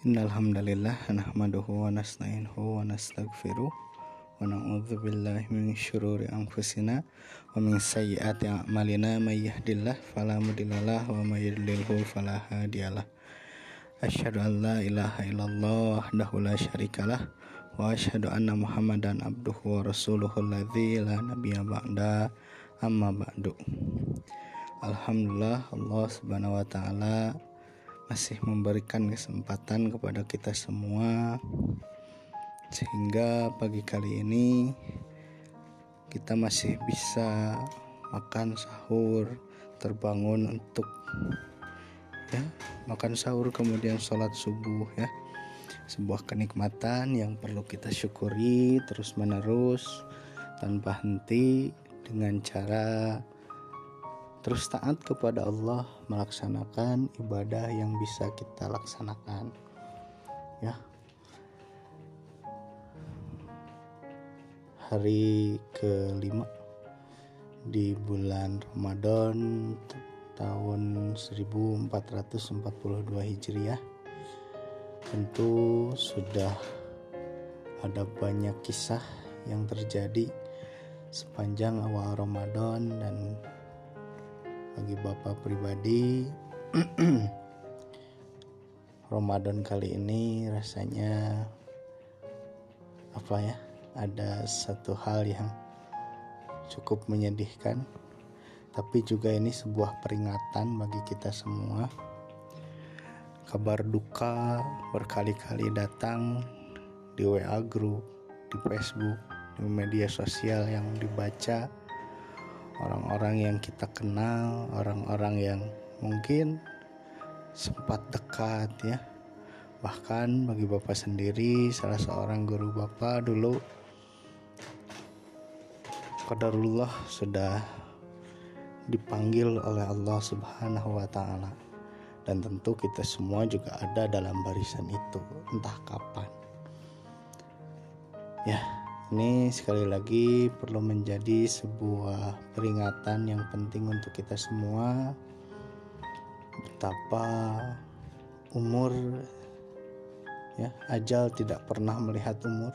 Innal hamdalillah nahmaduhu wa nasta'inuhu min syururi anfusina wa min sayyiati a'malina. May yahdihillahu fala mudhillalah wa may yudlilhu fala anna Muhammadan abduhu wa rasuluhu la nabiyya ba'da. Amma ba'du. Alhamdulillah Allah Subhanahu masih memberikan kesempatan kepada kita semua. Sehingga pagi kali ini kita masih bisa makan sahur terbangun untuk ya makan sahur kemudian sholat subuh ya. Sebuah kenikmatan yang perlu kita syukuri terus menerus tanpa henti dengan cara terus taat kepada Allah melaksanakan ibadah yang bisa kita laksanakan. Ya. Hari kelima di bulan Ramadan tahun 1442 Hijriah. Tentu sudah ada banyak kisah yang terjadi sepanjang awal Ramadan dan bagi Bapak pribadi. Ramadan kali ini rasanya apa ya? Ada satu hal yang cukup menyedihkan tapi juga ini sebuah peringatan bagi kita semua. Kabar duka berkali-kali datang di WA group di Facebook di media sosial yang dibaca orang-orang yang kita kenal, orang-orang yang mungkin sempat dekat ya. Bahkan bagi Bapak sendiri, salah seorang guru Bapak dulu Qadarullah sudah dipanggil oleh Allah Subhanahu wa taala. Dan tentu kita semua juga ada dalam barisan itu, entah kapan. Ya, ini sekali lagi perlu menjadi sebuah peringatan yang penting untuk kita semua. Betapa umur ya ajal tidak pernah melihat umur.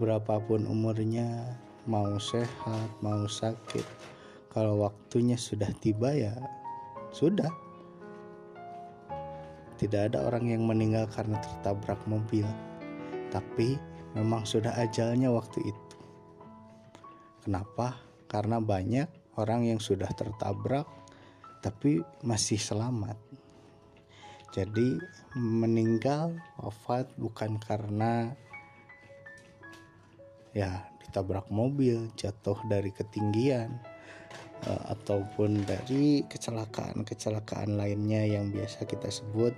Berapapun umurnya mau sehat mau sakit kalau waktunya sudah tiba ya sudah. Tidak ada orang yang meninggal karena tertabrak mobil. Tapi memang sudah ajalnya waktu itu. Kenapa? Karena banyak orang yang sudah tertabrak tapi masih selamat. Jadi meninggal wafat bukan karena ya ditabrak mobil, jatuh dari ketinggian eh, ataupun dari kecelakaan-kecelakaan lainnya yang biasa kita sebut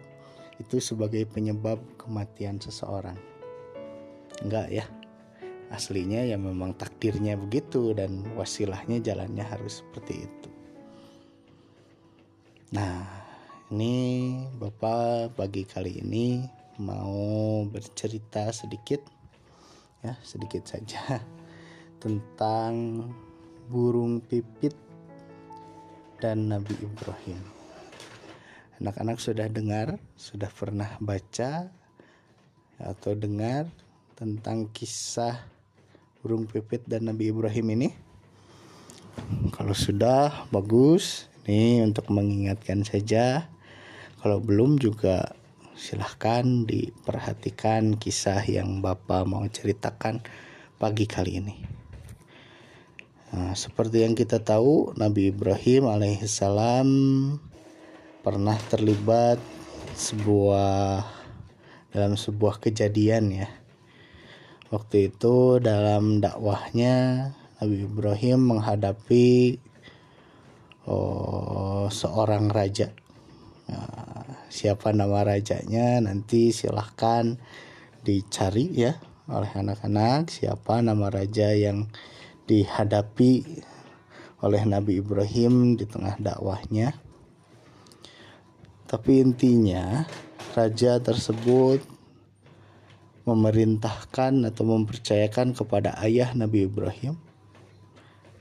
itu sebagai penyebab kematian seseorang enggak ya. Aslinya ya memang takdirnya begitu dan wasilahnya jalannya harus seperti itu. Nah ini bapak pagi kali ini mau bercerita sedikit ya sedikit saja tentang burung pipit dan Nabi Ibrahim. Anak-anak sudah dengar, sudah pernah baca atau dengar tentang kisah burung pipit dan Nabi Ibrahim ini? Kalau sudah bagus, ini untuk mengingatkan saja. Kalau belum juga silahkan diperhatikan kisah yang Bapak mau ceritakan pagi kali ini. Nah, seperti yang kita tahu, Nabi Ibrahim alaihissalam pernah terlibat sebuah dalam sebuah kejadian ya Waktu itu dalam dakwahnya Nabi Ibrahim menghadapi oh, seorang raja. Nah, siapa nama rajanya nanti silahkan dicari ya oleh anak-anak siapa nama raja yang dihadapi oleh Nabi Ibrahim di tengah dakwahnya. Tapi intinya raja tersebut memerintahkan atau mempercayakan kepada ayah Nabi Ibrahim.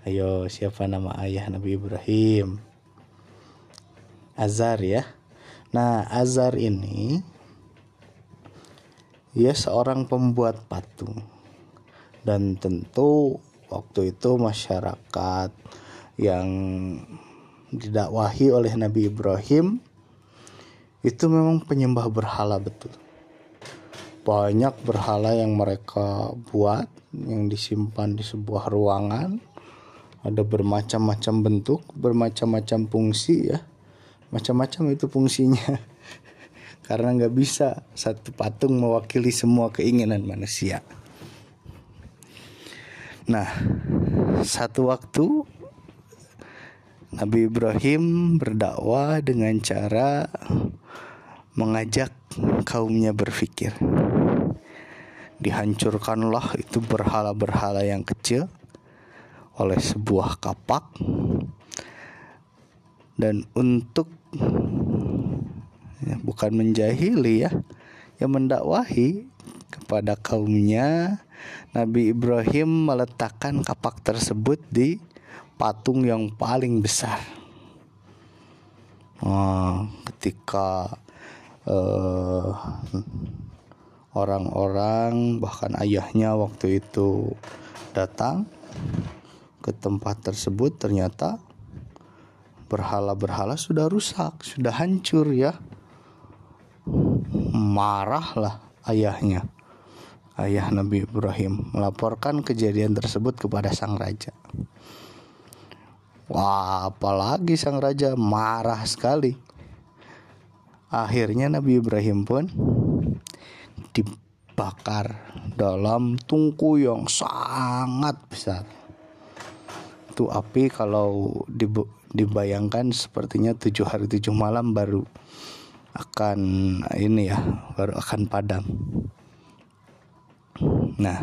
Ayo, siapa nama ayah Nabi Ibrahim? Azar ya. Nah, Azar ini ia seorang pembuat patung dan tentu waktu itu masyarakat yang didakwahi oleh Nabi Ibrahim itu memang penyembah berhala betul. Banyak berhala yang mereka buat yang disimpan di sebuah ruangan. Ada bermacam-macam bentuk, bermacam-macam fungsi ya. Macam-macam itu fungsinya. Karena nggak bisa satu patung mewakili semua keinginan manusia. Nah, satu waktu Nabi Ibrahim berdakwah dengan cara mengajak kaumnya berpikir. Dihancurkanlah itu berhala-berhala yang kecil oleh sebuah kapak dan untuk ya, bukan menjahili ya yang mendakwahi kepada kaumnya Nabi Ibrahim meletakkan kapak tersebut di patung yang paling besar. Oh, ketika eh, orang-orang bahkan ayahnya waktu itu datang ke tempat tersebut ternyata berhala-berhala sudah rusak, sudah hancur ya. Marahlah ayahnya. Ayah Nabi Ibrahim melaporkan kejadian tersebut kepada sang raja. Wah, apalagi sang raja marah sekali. Akhirnya Nabi Ibrahim pun dibakar dalam tungku yang sangat besar. Itu api kalau dibayangkan sepertinya tujuh hari tujuh malam baru akan ini ya baru akan padam. Nah,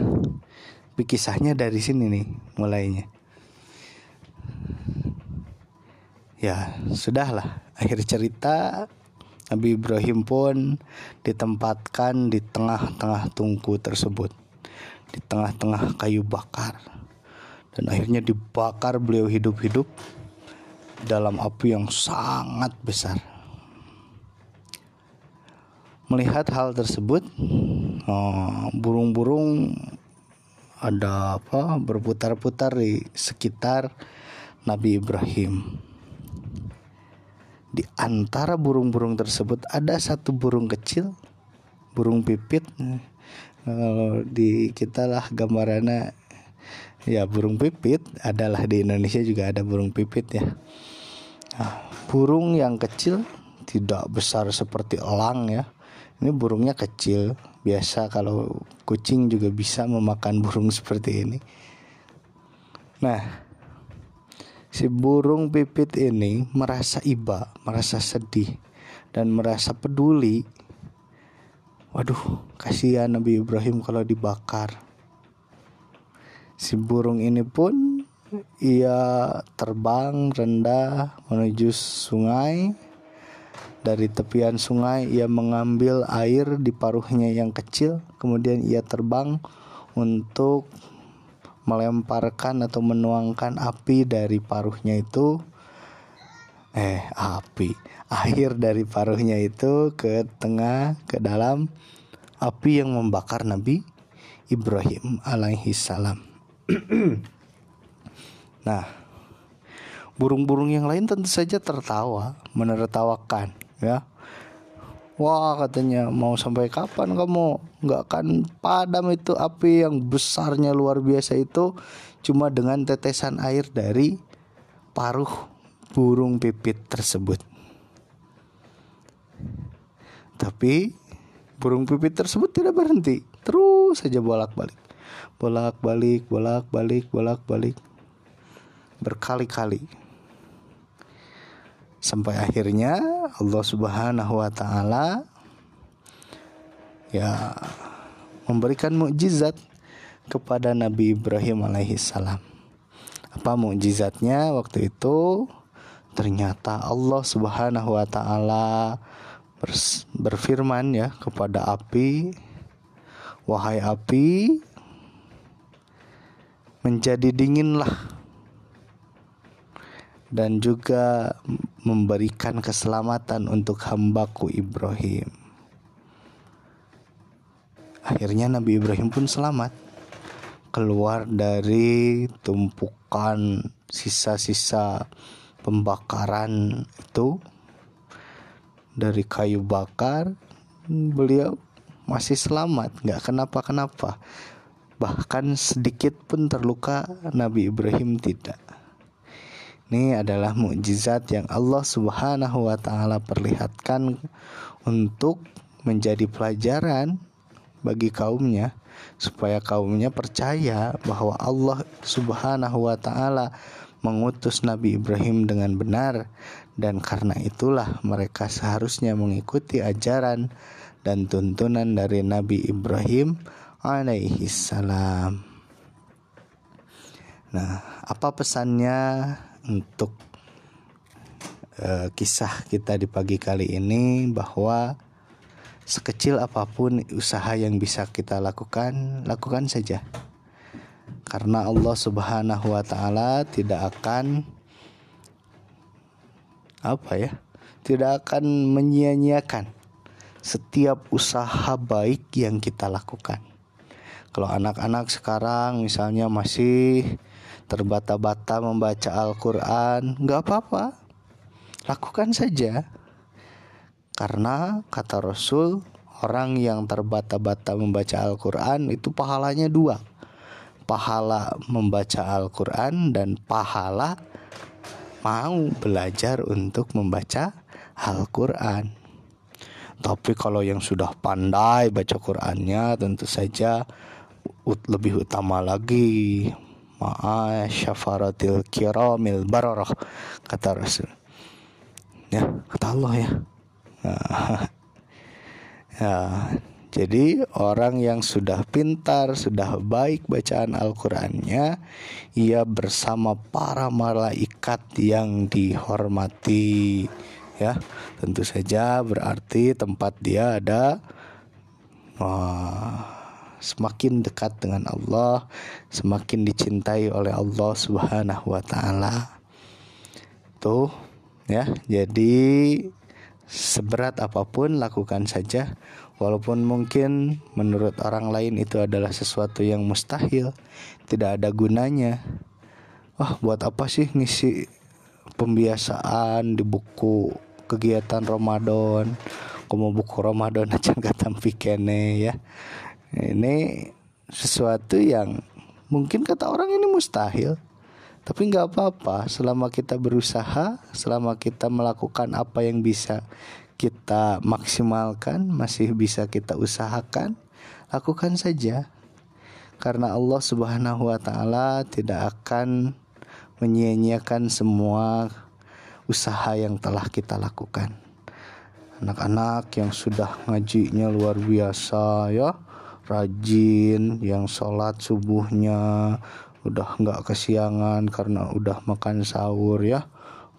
kisahnya dari sini nih mulainya. ya sudahlah akhir cerita Nabi Ibrahim pun ditempatkan di tengah-tengah tungku tersebut di tengah-tengah kayu bakar. Dan akhirnya dibakar beliau hidup-hidup dalam api yang sangat besar. Melihat hal tersebut oh, burung-burung ada apa berputar-putar di sekitar Nabi Ibrahim di antara burung-burung tersebut ada satu burung kecil, burung pipit. Kalau di kita lah gambarannya ya burung pipit adalah di Indonesia juga ada burung pipit ya. Nah, burung yang kecil tidak besar seperti elang ya. Ini burungnya kecil. Biasa kalau kucing juga bisa memakan burung seperti ini. Nah, si burung pipit ini merasa iba, merasa sedih dan merasa peduli. Waduh, kasihan Nabi Ibrahim kalau dibakar. Si burung ini pun ia terbang rendah menuju sungai. Dari tepian sungai ia mengambil air di paruhnya yang kecil, kemudian ia terbang untuk melemparkan atau menuangkan api dari paruhnya itu eh api air dari paruhnya itu ke tengah ke dalam api yang membakar Nabi Ibrahim alaihi salam. nah, burung-burung yang lain tentu saja tertawa, menertawakan, ya. Wah katanya mau sampai kapan kamu nggak akan padam itu api yang besarnya luar biasa itu cuma dengan tetesan air dari paruh burung pipit tersebut. Tapi burung pipit tersebut tidak berhenti, terus saja bolak-balik. Bolak-balik, bolak-balik, bolak-balik. Berkali-kali sampai akhirnya Allah Subhanahu wa taala ya memberikan mukjizat kepada Nabi Ibrahim alaihi salam. Apa mukjizatnya waktu itu? Ternyata Allah Subhanahu wa taala berfirman ya kepada api, "Wahai api, menjadi dinginlah dan juga memberikan keselamatan untuk hambaku Ibrahim. akhirnya Nabi Ibrahim pun selamat. Keluar dari tumpukan sisa-sisa pembakaran itu. Dari kayu bakar beliau masih selamat. Nggak kenapa-kenapa. Bahkan sedikit pun terluka Nabi Ibrahim tidak ini adalah mukjizat yang Allah Subhanahu wa taala perlihatkan untuk menjadi pelajaran bagi kaumnya supaya kaumnya percaya bahwa Allah Subhanahu wa taala mengutus Nabi Ibrahim dengan benar dan karena itulah mereka seharusnya mengikuti ajaran dan tuntunan dari Nabi Ibrahim alaihi salam. Nah, apa pesannya untuk uh, kisah kita di pagi kali ini bahwa sekecil apa pun usaha yang bisa kita lakukan, lakukan saja. Karena Allah Subhanahu wa taala tidak akan apa ya? Tidak akan menyia-nyiakan setiap usaha baik yang kita lakukan. Kalau anak-anak sekarang misalnya masih terbata-bata membaca Al-Quran, nggak apa-apa, lakukan saja. Karena kata Rasul, orang yang terbata-bata membaca Al-Quran itu pahalanya dua. Pahala membaca Al-Quran dan pahala mau belajar untuk membaca Al-Quran. Tapi kalau yang sudah pandai baca Qurannya tentu saja lebih utama lagi syafaratil kiramil bararah kata Rasul. Ya, kata Allah ya. ya, jadi orang yang sudah pintar, sudah baik bacaan Al-Qur'annya, ia bersama para malaikat yang dihormati. Ya, tentu saja berarti tempat dia ada wah, semakin dekat dengan Allah, semakin dicintai oleh Allah Subhanahu wa taala. Tuh, ya. Jadi seberat apa pun lakukan saja Walaupun mungkin menurut orang lain itu adalah sesuatu yang mustahil, tidak ada gunanya. Wah, buat apa sih ngisi pembiasaan di buku kegiatan Ramadan? Kamu buku Ramadan aja nggak tampi kene ya. Ini sesuatu yang mungkin kata orang ini mustahil. Tapi nggak apa-apa selama kita berusaha, selama kita melakukan apa yang bisa kita maksimalkan, masih bisa kita usahakan, lakukan saja. Karena Allah Subhanahu wa taala tidak akan menyia-nyiakan semua usaha yang telah kita lakukan. Anak-anak yang sudah ngajinya luar biasa ya, rajin, yang sholat subuhnya udah nggak kesiangan karena udah makan sahur ya.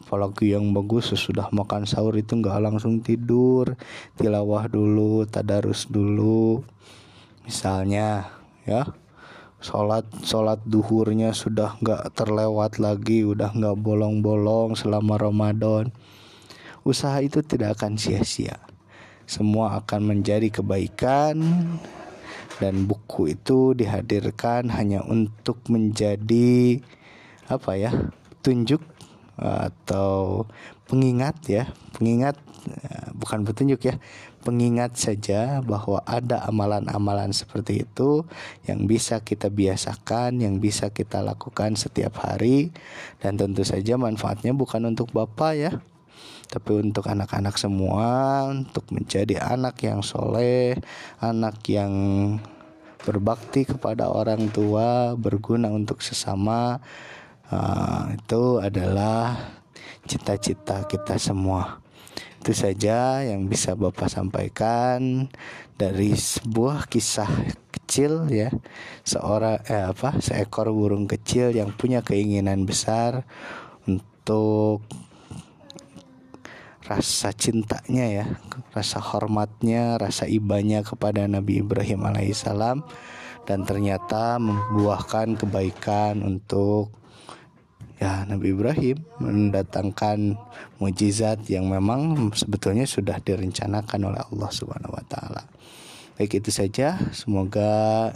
Apalagi yang bagus sesudah makan sahur itu nggak langsung tidur. Tilawah dulu tadarus dulu misalnya ya. Sholat sholat duhurnya sudah nggak terlewat lagi udah nggak bolong-bolong selama Ramadan. Usaha itu tidak akan sia-sia. Semua akan menjadi kebaikan dan buku itu dihadirkan hanya untuk menjadi apa ya tunjuk atau pengingat ya. Pengingat ya, bukan petunjuk ya. Pengingat saja bahwa ada amalan-amalan seperti itu yang bisa kita biasakan yang bisa kita lakukan setiap hari. Dan tentu saja manfaatnya bukan untuk bapak ya tapi untuk anak-anak semua untuk menjadi anak yang soleh anak yang berbakti kepada orang tua berguna untuk sesama uh, itu adalah cita-cita kita semua. Itu saja yang bisa Bapak sampaikan dari sebuah kisah kecil ya. Seorang eh apa? seekor burung kecil yang punya keinginan besar untuk rasa cintanya ya, rasa hormatnya, rasa ibanya kepada Nabi Ibrahim alaihissalam dan ternyata membuahkan kebaikan untuk ya Nabi Ibrahim mendatangkan mujizat yang memang sebetulnya sudah direncanakan oleh Allah Subhanahu wa taala. Baik itu saja. Semoga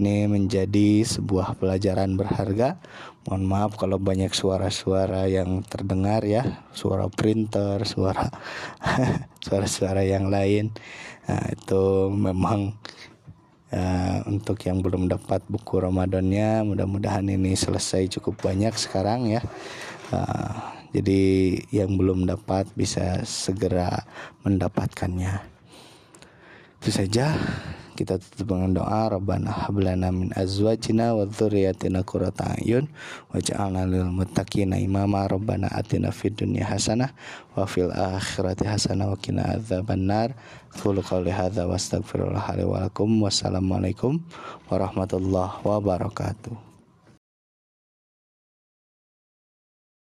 ini menjadi sebuah pelajaran berharga. Mohon maaf kalau banyak suara-suara yang terdengar ya. Suara printer suara suara-suara yang lain. Nah, itu memang uh, untuk yang belum dapat buku Ramadannya mudah-mudahan ini selesai cukup banyak sekarang ya. Uh, jadi yang belum dapat bisa segera mendapatkannya itu saja. Kita tutup dengan doa Rabbana hablana min azwajina wa dzurriyyatina qurrata a'yun waj'alna lil muttaqina imama. Rabbana atina fid dunya hasanah wa fil akhirati hasanah wa qina adzabannar. Qulu qawli hadza wa lakum. Wassalamualaikum warahmatullahi wabarakatuh